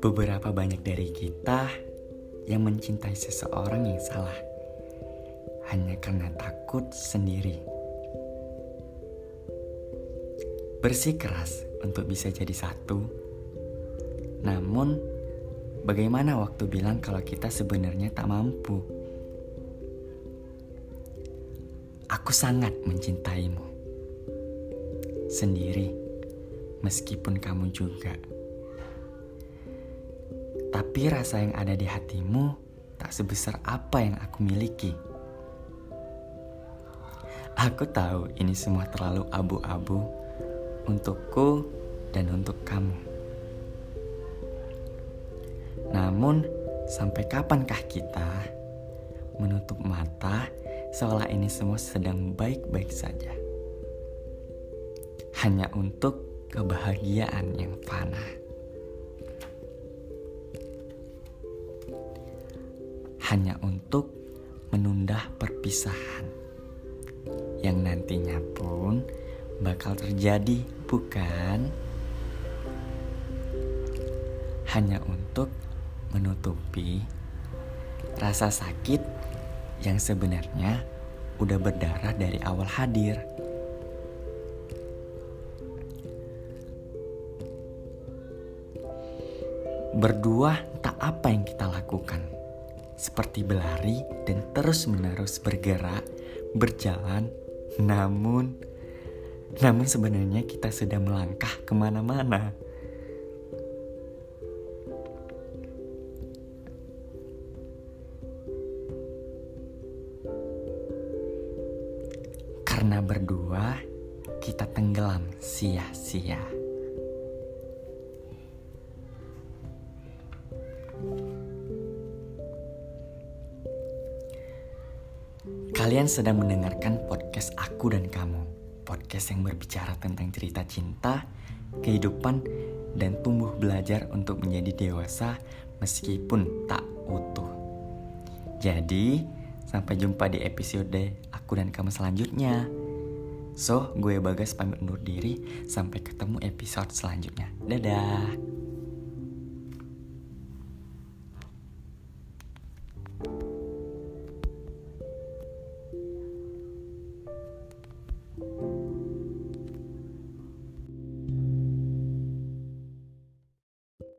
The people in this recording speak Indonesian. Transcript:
Beberapa banyak dari kita yang mencintai seseorang yang salah hanya karena takut sendiri. Bersikeras untuk bisa jadi satu, namun bagaimana waktu bilang kalau kita sebenarnya tak mampu? Aku sangat mencintaimu sendiri, meskipun kamu juga. Tapi rasa yang ada di hatimu tak sebesar apa yang aku miliki. Aku tahu ini semua terlalu abu-abu untukku dan untuk kamu. Namun, sampai kapankah kita menutup mata seolah ini semua sedang baik-baik saja? Hanya untuk kebahagiaan yang fana. hanya untuk menunda perpisahan yang nantinya pun bakal terjadi, bukan? Hanya untuk menutupi rasa sakit yang sebenarnya udah berdarah dari awal hadir. Berdua tak apa yang kita lakukan seperti berlari dan terus-menerus bergerak, berjalan, namun, namun sebenarnya kita sudah melangkah ke mana-mana. Karena berdua, kita tenggelam sia-sia. Kalian sedang mendengarkan podcast aku dan kamu. Podcast yang berbicara tentang cerita cinta, kehidupan, dan tumbuh belajar untuk menjadi dewasa meskipun tak utuh. Jadi, sampai jumpa di episode aku dan kamu selanjutnya. So, gue Bagas pamit undur diri. Sampai ketemu episode selanjutnya. Dadah.